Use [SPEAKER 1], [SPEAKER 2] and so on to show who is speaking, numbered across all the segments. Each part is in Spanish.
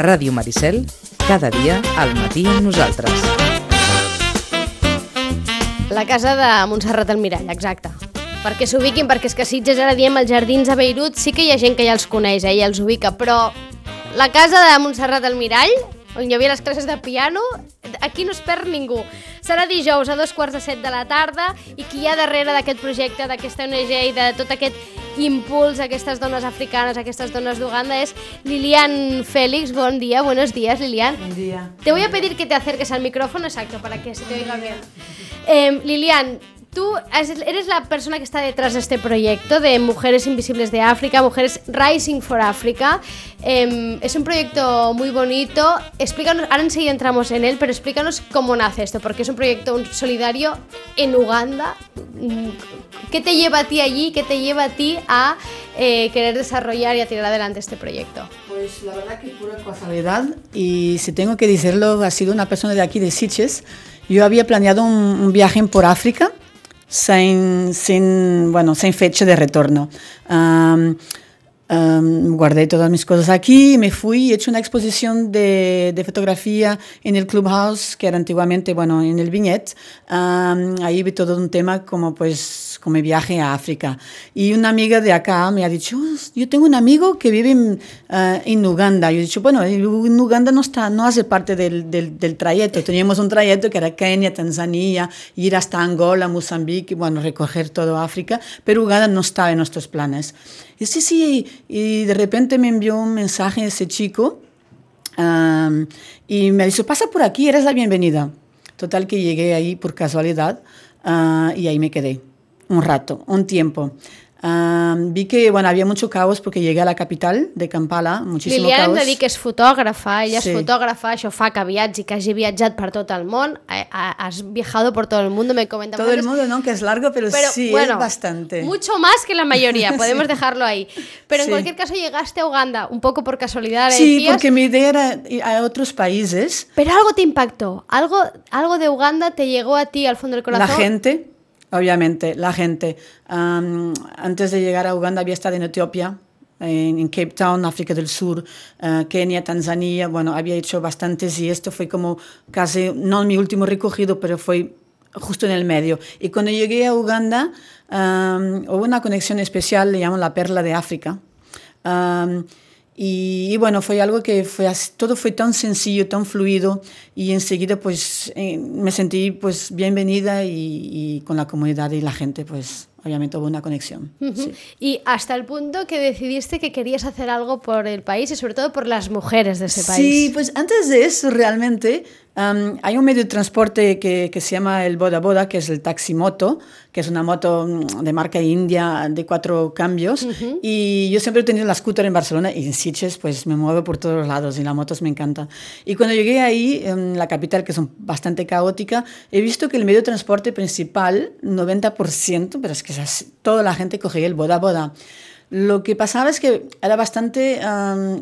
[SPEAKER 1] Ràdio Maricel, cada dia al matí amb nosaltres.
[SPEAKER 2] La casa de Montserrat Almirall, exacte. Perquè s'ubiquin, perquè és que Sitges ara diem els jardins a Beirut, sí que hi ha gent que ja els coneix, eh, ja els ubica, però la casa de Montserrat Almirall, on hi havia les classes de piano, aquí no es perd ningú. Serà dijous a dos quarts de set de la tarda i qui hi ha darrere d'aquest projecte, d'aquesta ONG i de tot aquest impuls a aquestes dones africanes, a aquestes dones d'Uganda es Lilian Félix. Buen día, buenos días Lilian.
[SPEAKER 3] Buen día.
[SPEAKER 2] Te voy a pedir que te acerques al micrófono, exacto, para que se te oiga bien. Eh, Lilian, tú eres la persona que está detrás de este proyecto de Mujeres Invisibles de África, Mujeres Rising for Africa. Eh, es un proyecto muy bonito. Explícanos, ahora enseguida entramos en él, pero explícanos cómo nace esto, porque es un proyecto solidario en Uganda. ¿Qué te lleva a ti allí? ¿Qué te lleva a ti a eh, querer desarrollar y a tirar adelante este proyecto?
[SPEAKER 3] Pues la verdad que pura casualidad y si tengo que decirlo, ha sido una persona de aquí de Sitges. Yo había planeado un, un viaje por África sin, sin, bueno, sin fecha de retorno. Um, um, guardé todas mis cosas aquí, me fui he hecho una exposición de, de, fotografía en el Clubhouse, que era antiguamente, bueno, en el Viñet. Um, ahí vi todo un tema como pues como mi viaje a África. Y una amiga de acá me ha dicho, yo tengo un amigo que vive en, uh, en, Uganda. Yo he dicho, bueno, en Uganda no, está, no hace parte del, del, del, trayecto. Teníamos un trayecto que era Kenia, Tanzania, ir hasta Angola, Mozambique, bueno, recoger todo África, pero Uganda no estaba en nuestros planes. Y sí, sí, y de repente me envió un mensaje ese chico y me dijo, pasa por aquí, eres la bienvenida. Total que llegué ahí por casualidad uh, y ahí me quedé un rato, un tiempo. Um, vi que bueno, havia mucho caos perquè llegué a la capital de Kampala, muchísimo
[SPEAKER 2] Liliana
[SPEAKER 3] caos.
[SPEAKER 2] hem de dir que és fotògrafa, ella sí. és fotògrafa, això fa que viatgi, que hagi viatjat per tot el món, has viajado por todo el mundo, me comenta.
[SPEAKER 3] Todo el mundo, no, que es largo, pero, pero sí, bueno, es bastante.
[SPEAKER 2] Mucho más que la mayoría, podemos sí. dejarlo ahí. Pero en sí. cualquier caso llegaste a Uganda, un poco por casualidad.
[SPEAKER 3] Sí,
[SPEAKER 2] decías,
[SPEAKER 3] porque mi idea era ir a otros países.
[SPEAKER 2] Pero algo te impactó, algo, algo de Uganda te llegó a ti al fondo del corazón.
[SPEAKER 3] La gente, obviamente, la gente. Antes de llegar a Uganda había estado en Etiopía, en, Cape Town, África del Sur, uh, Kenia, Tanzania, bueno, había hecho bastantes y esto fue como casi, no mi último recogido, pero fue justo en el medio. Y cuando llegué a Uganda, um, hubo una conexión especial, le llaman la perla de África. Y, y, bueno, fue algo que fue así, todo fue tan sencillo, tan fluido y enseguida pues eh, me sentí pues bienvenida y, y, con la comunidad y la gente pues obviamente hubo una conexión.
[SPEAKER 2] Uh -huh. sí. Y hasta el punto que decidiste que querías hacer algo por el país y sobre todo por las mujeres de ese país.
[SPEAKER 3] Sí, pues antes de eso realmente um, hay un medio de transporte que, que, se llama el Boda Boda, que es el taximoto, que es una moto de marca india de cuatro cambios. Uh -huh. Y yo siempre he tenido la scooter en Barcelona y en Sitges pues me muevo por todos lados y la motos me encanta. Y cuando llegué ahí, en la capital, que es bastante caótica, he visto que el medio de transporte principal, 90%, pero es que toda la gente cogía el boda boda. Lo que pasaba es que era bastante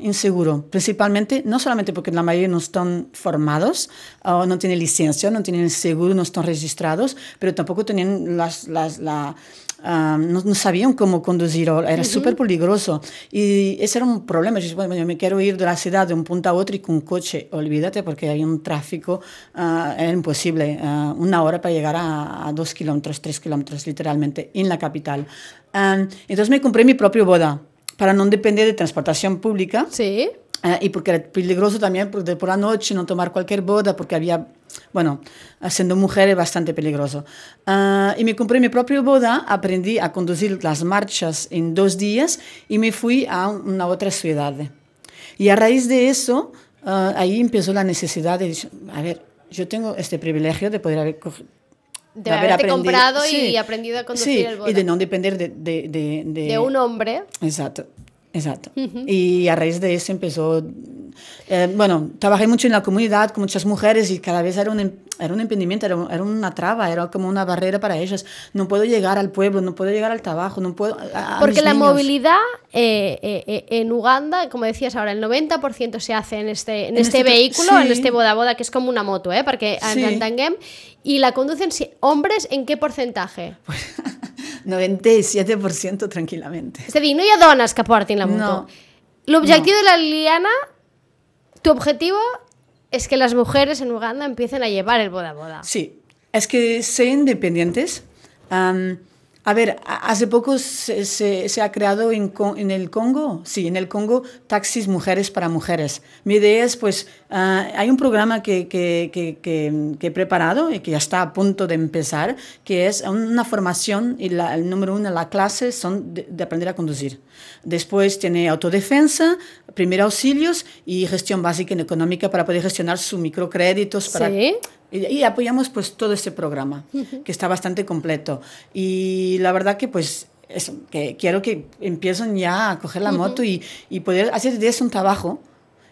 [SPEAKER 3] inseguro, principalmente, no solamente porque la mayoría no están formados, o no tienen licencia, no tienen seguro, no están registrados, pero tampoco tenían las, las, la, um, no, no, sabían cómo conducir, era uh -huh. súper peligroso. Y ese era un problema. Yo, bueno, yo me quiero ir de la ciudad de un punto a otro y con un coche, olvídate, porque hay un tráfico, uh, era imposible. Uh, una hora para llegar a, a, dos kilómetros, tres kilómetros, literalmente, en la capital. Um, entonces me compré mi propio boda para no depender de transportación pública.
[SPEAKER 2] Sí.
[SPEAKER 3] Uh, y porque era peligroso también por, por la noche no tomar cualquier boda porque había, bueno, siendo mujer es bastante peligroso. Uh, y me compré mi propio boda, aprendí a conducir las marchas en dos días y me fui a una otra ciudad. Y a raíz de eso, uh, ahí empezó la necesidad de, a ver, yo tengo este privilegio de poder haber
[SPEAKER 2] de, de haber haberte comprado sí, y aprendido a conducir
[SPEAKER 3] sí,
[SPEAKER 2] el boda.
[SPEAKER 3] y de no depender de, de, de, de,
[SPEAKER 2] de un hombre.
[SPEAKER 3] Exacto. Exacto. Uh -huh. Y a raíz de eso empezó, eh, bueno, trabajé mucho en la comunidad con muchas mujeres y cada vez era un, era un emprendimiento, era, era, una traba, era como una barrera para ellas. No puedo llegar al pueblo, no puedo llegar al trabajo, no puedo... A, a
[SPEAKER 2] Porque la
[SPEAKER 3] niños.
[SPEAKER 2] movilidad eh, eh, en Uganda, como decías ahora, el 90% se hace en este, en, en este, este, vehículo, sí. en este boda boda, que es como una moto, ¿eh? Porque sí. entenguem, y la conducen hombres en qué porcentaje?
[SPEAKER 3] Pues, 97% tranquil·lament.
[SPEAKER 2] És a dir, no hi ha dones que portin la moto.
[SPEAKER 3] No.
[SPEAKER 2] L'objectiu no. de la Liliana Tu objetivo es que las mujeres en Uganda empiecen a llevar el boda boda.
[SPEAKER 3] Sí, es que sean independientes. am, a ver, hace poco se, ha creado en, el Congo, sí, en el Congo, taxis mujeres para mujeres. Mi idea es, pues, ah, hay un programa que, he preparado y que ya está a punto de empezar, que es una formación y el número uno, la clase, son de, de aprender a conducir. Después tiene autodefensa, primeros auxilios y gestión básica y económica para poder gestionar sus microcréditos, para
[SPEAKER 2] Sí.
[SPEAKER 3] Y, y apoyamos pues todo este programa, que está bastante completo. Y la verdad que pues eso, que quiero que empiecen ya a coger la moto y, y poder hacer de eso un trabajo.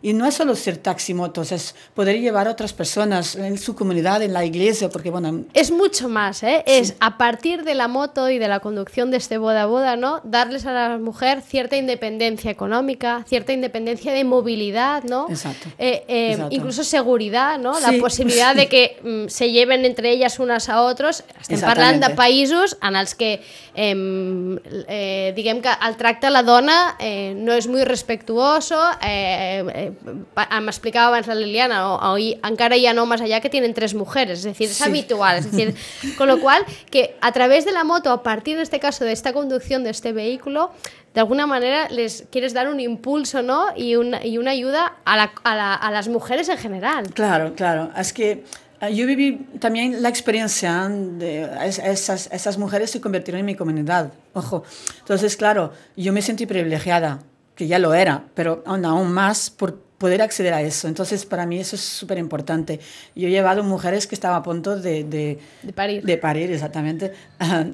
[SPEAKER 3] Y no es solo ser taximotos, es poder llevar a otras personas en su comunidad, en la iglesia, porque bueno,
[SPEAKER 2] Es mucho más, ¿eh? Es a partir de la moto y de la conducción de este boda boda, ¿no? Darles a la mujer cierta independencia económica, cierta independencia de movilidad, ¿no?
[SPEAKER 3] Exacto.
[SPEAKER 2] Eh, eh,
[SPEAKER 3] Exacto.
[SPEAKER 2] Incluso seguridad, ¿no? La
[SPEAKER 3] Sí.
[SPEAKER 2] posibilidad de que mm, se lleven entre ellas unas a otros. Estem parlant de països en els que, em, eh, diguem que el tracte a la dona eh, no és molt respetuoso. Eh, eh, pa- m'explicava abans la Liliana, o, o encara hi ha homes allá que tienen tres mujeres, es decir, es
[SPEAKER 3] Sí.
[SPEAKER 2] habitual. Es decir, con lo cual, que a través de la moto, a partir de este caso, de esta conducción de este vehículo, de alguna manera les quieres dar un impulso, ¿no? Y una, y una ayuda a, la- a la- a las mujeres en general.
[SPEAKER 3] Claro, claro. Es que eh, yo viví también la experiencia de es- esas, esas mujeres se convirtieron en mi comunidad. Ojo. Entonces, claro, yo me sentí privilegiada, que ya lo era, pero aún, aún más por poder acceder a eso. Entonces, para mí eso es súper importante. Yo he llevado mujeres que estaban a punto de, de,
[SPEAKER 2] De parir.
[SPEAKER 3] de parir, exactamente,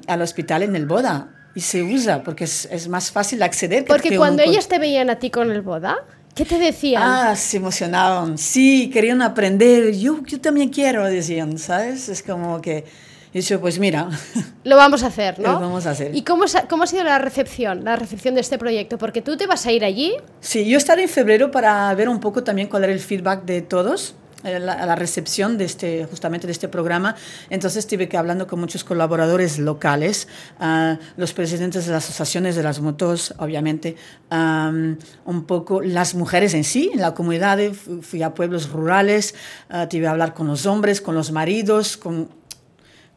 [SPEAKER 3] al hospital en el boda. Y se usa porque es, es más fácil acceder. que-
[SPEAKER 2] Porque
[SPEAKER 3] que
[SPEAKER 2] cuando ellas te veían a ti con el boda, ¿qué te decían?
[SPEAKER 3] Ah, se emocionaban. Sí, querían aprender. Yo, yo también quiero, decían, ¿sabes? Es como que... Y yo, pues mira,
[SPEAKER 2] Lo vamos a hacer, ¿no?
[SPEAKER 3] Lo vamos a hacer.
[SPEAKER 2] ¿Y cómo, cómo ha sido la recepción, la recepción de este proyecto? Porque tú te vas a ir allí,
[SPEAKER 3] sí, yo estaré en febrero para ver un poco también cuál era el feedback de todos eh, la, la recepción de este justamente de este programa entonces tuve que hablando con muchos colaboradores locales ah, los presidentes de las asociaciones de las motos obviamente am, un poco las mujeres en sí en la comunidad fu- fui a pueblos rurales ah, tuve que hablar con los hombres con los maridos con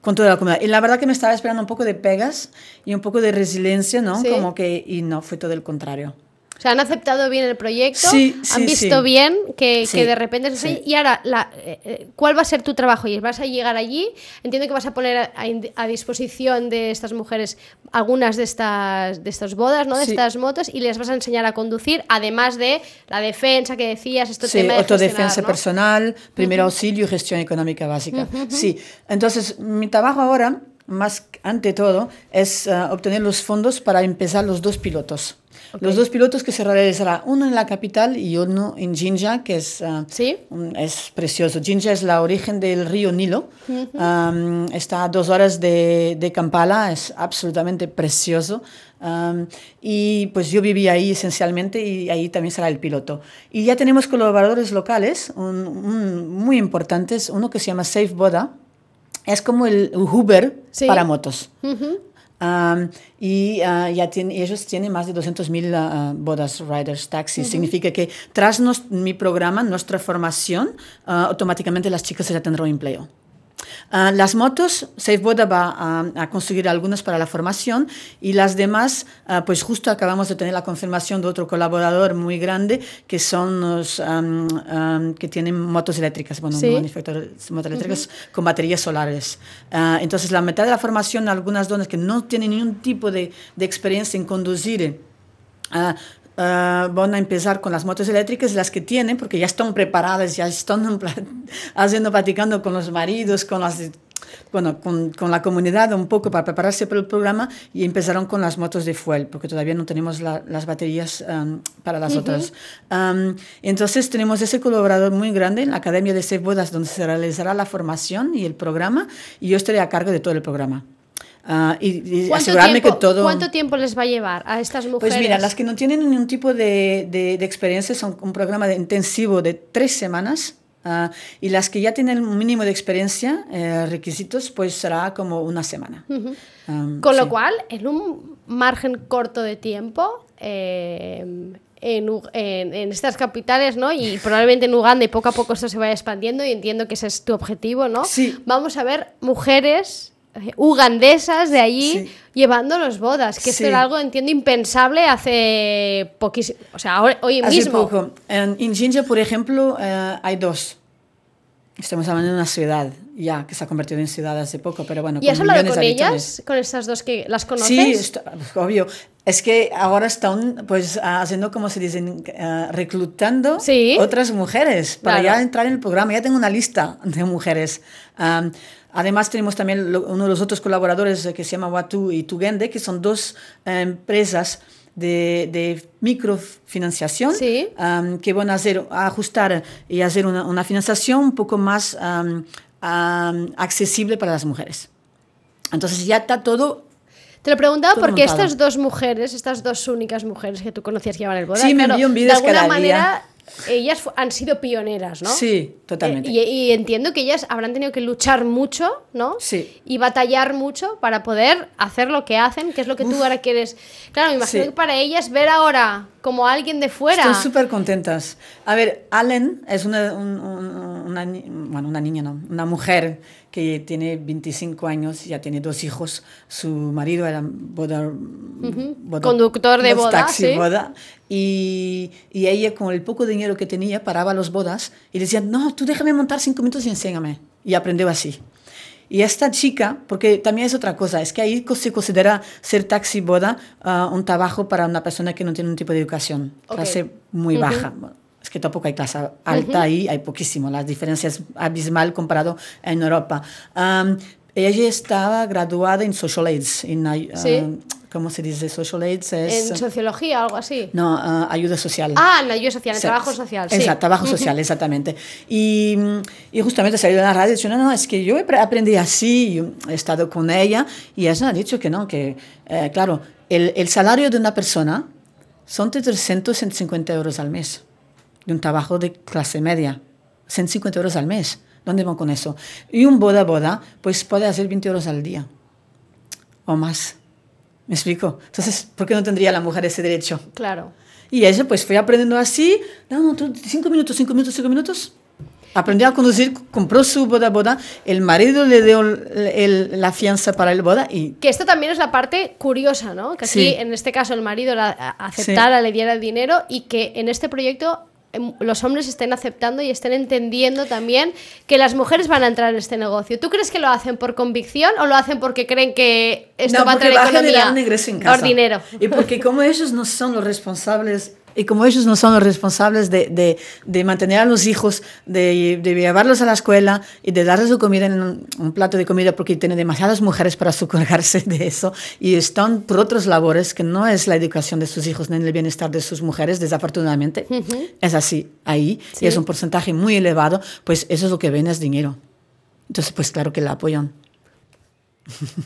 [SPEAKER 3] con toda la comunidad. Y la verdad que me estaba esperando un poco de pegas y un poco de resiliencia, ¿no?
[SPEAKER 2] Sí.
[SPEAKER 3] Como que, y no, fue todo el contrario.
[SPEAKER 2] O sea, han aceptado bien el proyecto,
[SPEAKER 3] Sí,
[SPEAKER 2] han visto
[SPEAKER 3] sí.
[SPEAKER 2] bien que, de repente así. Y ahora, la, eh, eh, ¿cuál va a ser tu trabajo? ¿Y ¿Vas a llegar allí? Entiendo que vas a poner a, a in- a disposición de estas mujeres algunas de estas, de estas bodas, ¿no? De estas motos, y les vas a enseñar a conducir, además de la defensa que decías, esto tema de
[SPEAKER 3] autodefensa personal, primer auxilio y gestión económica básica. Sí, entonces mi trabajo ahora, más ante todo, es ah, obtener los fondos para empezar los dos pilotos. Los dos pilotos que se realizará uno en la capital y uno en Jinja, que es, ah,
[SPEAKER 2] ¿Sí?
[SPEAKER 3] un- es precioso. Jinja es la origen del río Nilo. Está a dos horas de, de Kampala, es absolutamente precioso. Y pues yo viví ahí esencialmente y ahí también será el piloto. Y ya tenemos colaboradores locales un- un- muy importantes, uno que se llama Safe Boda, es como el Uber
[SPEAKER 2] Sí.
[SPEAKER 3] para motos. Um, y ah, ya tiene, ellos tienen más de 200.000 ah, bodas, riders, taxis. Significa que tras nos- mi programa, nuestra formación, ah, automáticamente las chicas ya tendrán empleo. Ah, las motos, Safe Boda va a, a conseguir algunas para la formación y las demás, ah, pues justo acabamos de tener la confirmación de otro colaborador muy grande que son los que tienen motos eléctricas, bueno,
[SPEAKER 2] Sí.
[SPEAKER 3] motos eléctricas con baterías solares. Ah, entonces, la mitad de la formación, algunas donas que no tienen ningún tipo de, de experiencia en conducir, ah, van a empezar con las motos eléctricas, las que tienen, porque ya están preparadas, ya están haciendo, platicando con los maridos, con las... Bueno, con, con la comunidad un poco para prepararse para el programa y empezaron con las motos de fuel, porque todavía no tenemos la- las baterías am, para las otras. Am, entonces tenemos ese colaborador muy grande en la Academia de Safe Bodas, donde se realizará la formación y el programa, y yo estaré a cargo de todo el programa. Ah, y, y
[SPEAKER 2] ¿Cuánto
[SPEAKER 3] asegurarme
[SPEAKER 2] tiempo,
[SPEAKER 3] que todo...
[SPEAKER 2] ¿Cuánto tiempo les va a llevar a estas mujeres?
[SPEAKER 3] Pues mira, las que no tienen ningún tipo de, de, de experiencia son un programa de intensivo de tres semanas. ah, y las que ya tienen un mínimo de experiencia, eh, requisitos, pues será como una semana. Am,
[SPEAKER 2] Con lo
[SPEAKER 3] sí.
[SPEAKER 2] cual, en un margen corto de tiempo, eh, en, en- en estas capitales, ¿no? Y probablemente en Uganda y poco a poco esto se vaya expandiendo y entiendo que ese es tu objetivo, ¿no?
[SPEAKER 3] Sí.
[SPEAKER 2] Vamos a ver mujeres ugandesas de allí
[SPEAKER 3] Sí.
[SPEAKER 2] llevando los bodas, que esto
[SPEAKER 3] Sí.
[SPEAKER 2] era algo, entiendo, impensable hace poquísimo, o sea, hoy
[SPEAKER 3] Hace
[SPEAKER 2] mismo.
[SPEAKER 3] poco. En, en Jinja, por ejemplo, eh, hay dos. Estamos hablando de una ciudad ya que se ha convertido en ciudad hace poco, pero bueno.
[SPEAKER 2] ¿Y has
[SPEAKER 3] con
[SPEAKER 2] hablado con ellas? ¿Con estas dos que las conoces?
[SPEAKER 3] Sí, esto- obvio. Es que ahora están pues haciendo, como se dice, eh, reclutando
[SPEAKER 2] Sí.
[SPEAKER 3] otras mujeres para
[SPEAKER 2] Claro.
[SPEAKER 3] ya entrar en el programa. Ya tengo una lista de mujeres. Am, además tenemos también uno de los otros colaboradores eh, que se llama Watu y Tugende, que son dos eh, empresas de, de microfinanciación
[SPEAKER 2] Sí.
[SPEAKER 3] am, que van a, hacer, a ajustar y hacer una, una financiación un poco más am, am, accesible para las mujeres. Entonces ya está todo
[SPEAKER 2] Te lo preguntaba
[SPEAKER 3] Todo
[SPEAKER 2] porque
[SPEAKER 3] montado.
[SPEAKER 2] estas dos mujeres, estas dos únicas mujeres que tú conocías que llevan el boda,
[SPEAKER 3] Sí, me
[SPEAKER 2] de alguna
[SPEAKER 3] cada
[SPEAKER 2] manera ellas han sido pioneras, ¿no?
[SPEAKER 3] Sí, totalmente.
[SPEAKER 2] Eh, y, y entiendo que ellas habrán tenido que luchar mucho, ¿no?
[SPEAKER 3] Sí.
[SPEAKER 2] Y batallar mucho para poder hacer lo que hacen, que es lo que tú ahora quieres. Claro, me imagino
[SPEAKER 3] Sí.
[SPEAKER 2] que para ellas ver ahora como alguien de fuera.
[SPEAKER 3] Están súper contentas. A ver, Allen es una, un- un- una, ni- bueno, una niña, no, una mujer que tiene 25 años, ya tiene dos hijos. Su marido era boda, boda-
[SPEAKER 2] Conductor de boda,
[SPEAKER 3] taxi,
[SPEAKER 2] sí.
[SPEAKER 3] boda. Y, y ella, con el poco dinero que tenía, paraba las bodas y decía, no, tú déjame montar cinco minutos y enséñame. Y aprendió así. Y esta chica, porque también es otra cosa, es que ahí se considera ser taxi boda ah, un trabajo para una persona que no tiene un tipo de educación, clase muy baja. Bueno, Es tampoco hay clase alta ahí, hay poquísimo, la diferencia es abismal comparado en Europa. Am, ella estaba graduada en Social Aids, en, ay-
[SPEAKER 2] Sí.
[SPEAKER 3] ¿cómo se dice? Social Aids es...
[SPEAKER 2] en sociología algo así.
[SPEAKER 3] no, ah, ayuda social.
[SPEAKER 2] Ah, en la ayuda social, en
[SPEAKER 3] Sí,
[SPEAKER 2] trabajo social, sí.
[SPEAKER 3] Exacto, trabajo social, exactamente. Y, y justamente salió de la radio y dicho, no, no, es que yo apre- aprendí así, he estado con ella y ella ha dicho que no, que, eh, claro, el, el salario de una persona son de 300, 150 euros al mes, de un trabajo de clase media, 150 euros al mes. ¿Dónde van con eso? Y un boda boda, pues puede hacer 20 euros al día o más. ¿Me explico? Entonces, ¿por qué no tendría la mujer ese derecho?
[SPEAKER 2] Claro.
[SPEAKER 3] Y ella pues fue aprendiendo así, no, no, cinco minutos, cinco minutos, cinco minutos. Aprendió a conducir, compró su boda boda, el marido le dio el- el- la fianza para el boda y
[SPEAKER 2] Que esto también es la parte curiosa, ¿no? Que aquí,
[SPEAKER 3] Sí.
[SPEAKER 2] en este caso, el marido la, aceptara, le diera el dinero y que en este proyecto los hombres estén aceptando y estén entendiendo también que las mujeres van a entrar en este negocio. ¿Tú crees que lo hacen por convicción o lo hacen porque creen que esto
[SPEAKER 3] no,
[SPEAKER 2] va a traer
[SPEAKER 3] va a generar un ingreso en casa.
[SPEAKER 2] Por dinero.
[SPEAKER 3] Y porque como ellos no son los responsables, y como ellos no son los responsables de, de, de mantener a los hijos, de, de llevarlos a la escuela y de darles su comida en un, un plato de comida, porque tiene demasiadas mujeres para socorrerse de eso, y están por otras labores que no es la educación de sus hijos ni el bienestar de sus mujeres, desafortunadamente. Es así, ahí,
[SPEAKER 2] Sí.
[SPEAKER 3] y es un porcentaje muy elevado, pues eso es lo que ven es dinero. Entonces, pues claro que la apoyan.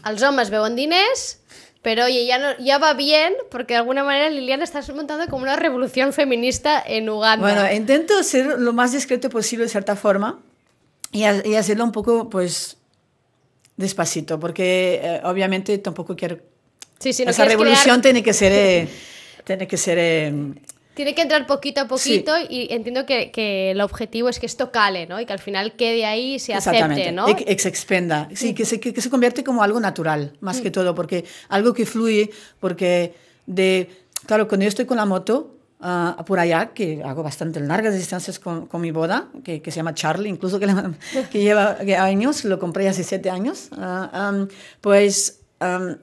[SPEAKER 2] Els homes veuen diners, pero oye, ya, no, ya va bien, porque de alguna manera Liliana estás montando como una revolución feminista en Uganda.
[SPEAKER 3] Bueno, intento ser lo más discreto posible de cierta forma y, ha- y hacerlo un poco, pues, despacito, porque eh, obviamente tampoco quiero...
[SPEAKER 2] sí, sí, no
[SPEAKER 3] esa revolución
[SPEAKER 2] crear-
[SPEAKER 3] tiene que ser... eh, tiene que ser... eh,
[SPEAKER 2] Tiene que entrar poquito a poquito y entiendo que, que el objetivo es que esto cale, ¿no? Y que al final quede ahí y se acepte, ¿no?
[SPEAKER 3] Que, se expenda, sí, que se, que, se convierte como algo natural, más
[SPEAKER 2] Mm.
[SPEAKER 3] que todo, porque algo que fluye, porque de, claro, cuando yo estoy con la moto, ah, por allá, que hago bastante largas distancias con, con mi boda, que, que se llama Charlie, incluso que, que lleva que años, lo compré hace siete años, ah, am, pues am,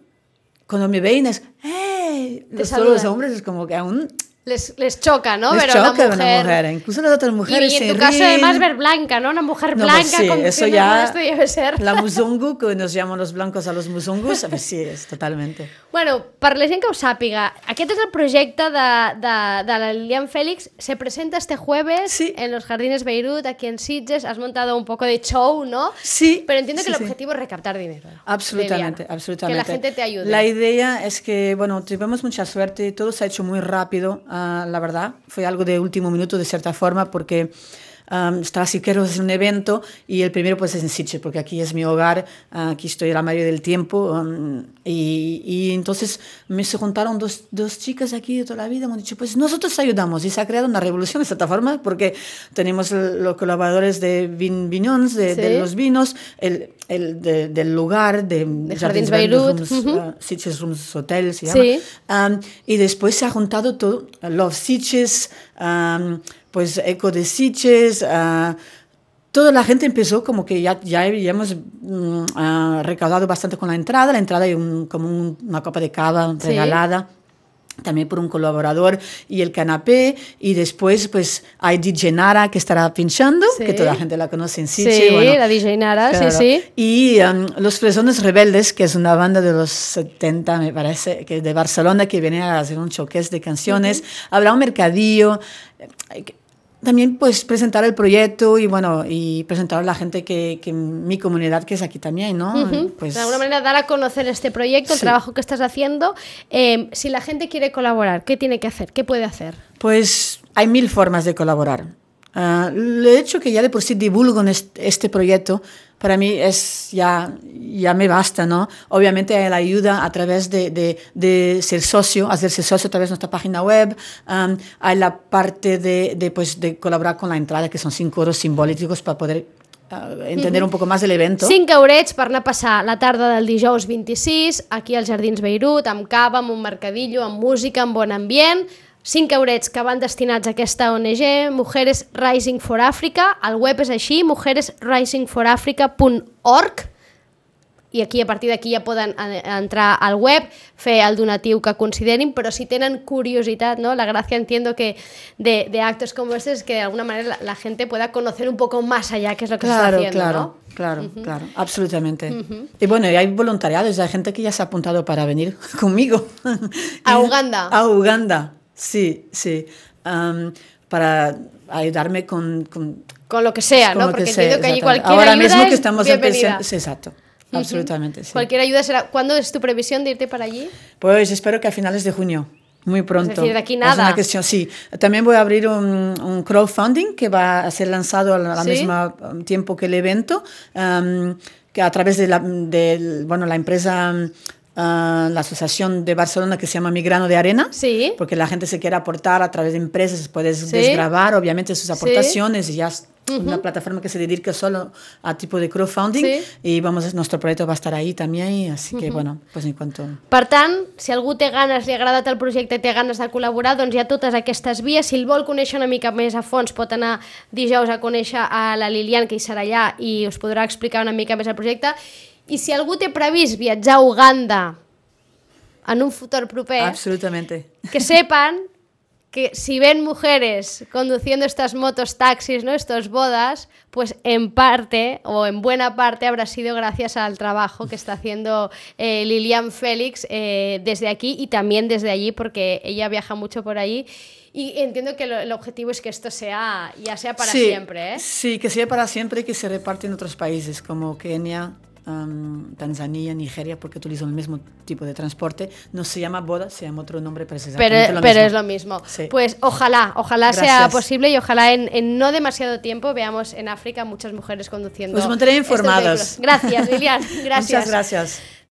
[SPEAKER 3] cuando me ven es, ¡hey! Los, todos los hombres es como que aún
[SPEAKER 2] Les, les choca, ¿no?
[SPEAKER 3] les
[SPEAKER 2] Ver a
[SPEAKER 3] choca
[SPEAKER 2] una
[SPEAKER 3] una
[SPEAKER 2] mujer.
[SPEAKER 3] mujer, incluso las otras mujeres
[SPEAKER 2] y, y en
[SPEAKER 3] se
[SPEAKER 2] tu caso,
[SPEAKER 3] ríen.
[SPEAKER 2] además, ver blanca, ¿no? Una mujer
[SPEAKER 3] No,
[SPEAKER 2] blanca
[SPEAKER 3] pues sí,
[SPEAKER 2] con
[SPEAKER 3] eso ya.
[SPEAKER 2] esto debe ser.
[SPEAKER 3] La musungu, que nos llaman los blancos a los musungus, pues sí, es totalmente.
[SPEAKER 2] Bueno, per la gent que ho sàpiga, aquest és el projecte de, de, de la Lilian Félix. Se presenta este jueves
[SPEAKER 3] Sí.
[SPEAKER 2] en los Jardines Beirut, aquí en Sitges. Has montado un poco de show, ¿no?
[SPEAKER 3] Sí.
[SPEAKER 2] Pero entiendo
[SPEAKER 3] sí,
[SPEAKER 2] que el objetivo es recaptar dinero.
[SPEAKER 3] Absolutamente,
[SPEAKER 2] Liliana.
[SPEAKER 3] absolutamente.
[SPEAKER 2] Que la gente te ayude.
[SPEAKER 3] La idea es que, bueno, tuvimos mucha suerte, todo se ha hecho muy rápido, la verdad. Fue algo de último minuto, de cierta forma, porque um, está si quiero hacer un evento y el primero pues es en Sitges, porque aquí es mi hogar, aquí estoy la mayoría del tiempo um, y, y, entonces me se juntaron dos, dos, chicas aquí de toda la vida, hemos dicho pues nosotros ayudamos y se ha creado una revolución de cierta forma porque tenemos los colaboradores de vin, Viñons, de, ¿Sí? de, los vinos, el, el de, del lugar, de,
[SPEAKER 2] de Jardins Beirut,
[SPEAKER 3] rooms, uh -huh. uh, Sitges Rooms Hotel se llama,
[SPEAKER 2] sí.
[SPEAKER 3] um, y después se ha juntado todo, Love Sitges, um, pues Eco de Sitges, uh, toda la gente empezó como que ya, ya, um, uh, recaudado bastante con la entrada, la entrada hay un, como un, una copa de cava
[SPEAKER 2] Sí.
[SPEAKER 3] regalada. También por un colaborador y el canapé. Y después, pues, hay DJ Nara que estará pinchando,
[SPEAKER 2] Sí.
[SPEAKER 3] que toda la gente la conoce en
[SPEAKER 2] Sí,
[SPEAKER 3] Sitges. bueno,
[SPEAKER 2] la DJ Nara,
[SPEAKER 3] Claro.
[SPEAKER 2] sí, sí.
[SPEAKER 3] Y um, Los Fresones Rebeldes, que es una banda de los 70, me parece, que de Barcelona, que viene a hacer un showcase de canciones. Habrá un mercadillo. También, pues, presentar el proyecto y, bueno, y presentar a la gente que, que mi comunidad, que es aquí también, ¿no?
[SPEAKER 2] Ujú.
[SPEAKER 3] Pues,
[SPEAKER 2] de alguna manera dar a conocer este proyecto, el
[SPEAKER 3] Sí.
[SPEAKER 2] trabajo que estás haciendo. Eh, si la gente quiere colaborar, ¿qué tiene que hacer? ¿Qué puede hacer?
[SPEAKER 3] Pues hay mil formas de colaborar. Ah, el hecho que ya de por sí divulgo en est- este proyecto, para mí es ya, ya me basta, ¿no? Obviamente la ayuda a través de, de, de ser socio, hacerse socio a través de nuestra página web. Am, hay la parte de, de, pues, de colaborar con la entrada, que son cinco euros simbólicos para poder ah, entender un poco más del evento.
[SPEAKER 2] 5 eurets per anar a passar la tarda del dijous 26 aquí als Jardins Beirut, amb cava, amb un mercadillo, amb música, amb bon ambient. 5 eurets que van destinats a aquesta ONG, Mujeres Rising for Africa. El web és així, mujeresrisingforafrica.org i aquí a partir d'aquí ja poden entrar al web, fer el donatiu que considerin, però si tenen curiositat, ¿no? la gracia entiendo que de, de actos como este es que de alguna manera la, la gente pueda conocer un poco más allá qué es lo que se está
[SPEAKER 3] Claro,
[SPEAKER 2] haciendo,
[SPEAKER 3] claro,
[SPEAKER 2] ¿no?
[SPEAKER 3] claro, claro, absolutamente. Y bueno, y hay voluntariados, hay gente que ya se ha apuntado para venir conmigo.
[SPEAKER 2] ¿A Uganda?
[SPEAKER 3] A Uganda, sí, sí. Para ayudarme con... con
[SPEAKER 2] Con lo que sea, ¿no? Porque
[SPEAKER 3] sea,
[SPEAKER 2] entiendo que allí cualquier
[SPEAKER 3] Ahora
[SPEAKER 2] ayuda
[SPEAKER 3] mismo que
[SPEAKER 2] es
[SPEAKER 3] estamos empezando... Sí, exacto, absolutamente, sí.
[SPEAKER 2] Cualquier ayuda será... ¿Cuándo es tu previsión de irte para allí?
[SPEAKER 3] Pues espero que a finales de junio. Muy pronto.
[SPEAKER 2] decir, de aquí
[SPEAKER 3] Es
[SPEAKER 2] nada.
[SPEAKER 3] una cuestión, sí. También voy a abrir un, un crowdfunding que va a ser lanzado al,
[SPEAKER 2] Sí.
[SPEAKER 3] mismo um, tiempo que el evento, um, que a través de la, del- bueno, la empresa, ah, la asociación de Barcelona que se llama Migrano de Arena.
[SPEAKER 2] Sí.
[SPEAKER 3] Porque la gente se quiere aportar a través de empresas, puedes
[SPEAKER 2] Sí.
[SPEAKER 3] desgravar obviamente sus aportaciones y ya es una plataforma que se dedica solo a tipo de crowdfunding
[SPEAKER 2] Sí.
[SPEAKER 3] y vamos, nuestro proyecto va a estar ahí también, así que bueno, pues en cuanto...
[SPEAKER 2] Per tant, si algú té ganes, li ha agradat el projecte i té ganes de col·laborar, doncs hi ha totes aquestes vies. Si el vol conèixer una mica més a fons, pot anar dijous a conèixer a la Lilian, que hi serà allà, i us podrà explicar una mica més el projecte. I si algú té previst viatjar a Uganda en un futur proper,
[SPEAKER 3] Absolutamente.
[SPEAKER 2] que sepan que si ven mujeres conduciendo estas motos taxis, ¿no? Estos bodas, pues en parte o en buena parte habrá sido gracias al trabajo que está haciendo eh, Lilian Félix eh, desde aquí y también desde allí, porque ella viaja mucho por allí. Y entiendo que lo- el objetivo es que esto sea ya sea para
[SPEAKER 3] Sí,
[SPEAKER 2] siempre, ¿eh?
[SPEAKER 3] Sí, que sea para siempre y que se reparte en otros países como Kenia, am, Tanzania, Nigeria, porque utilizan el mismo tipo de transporte. No se llama boda, se llama otro nombre, pero es exactamente
[SPEAKER 2] Pero,
[SPEAKER 3] lo
[SPEAKER 2] pero
[SPEAKER 3] mismo.
[SPEAKER 2] es lo mismo.
[SPEAKER 3] Sí.
[SPEAKER 2] Pues ojalá, ojalá sea posible y ojalá en, en no demasiado tiempo veamos en África muchas mujeres conduciendo.
[SPEAKER 3] Os mantendré
[SPEAKER 2] estos
[SPEAKER 3] informados.
[SPEAKER 2] Gracias, Lilian. Gracias.
[SPEAKER 3] Muchas gracias.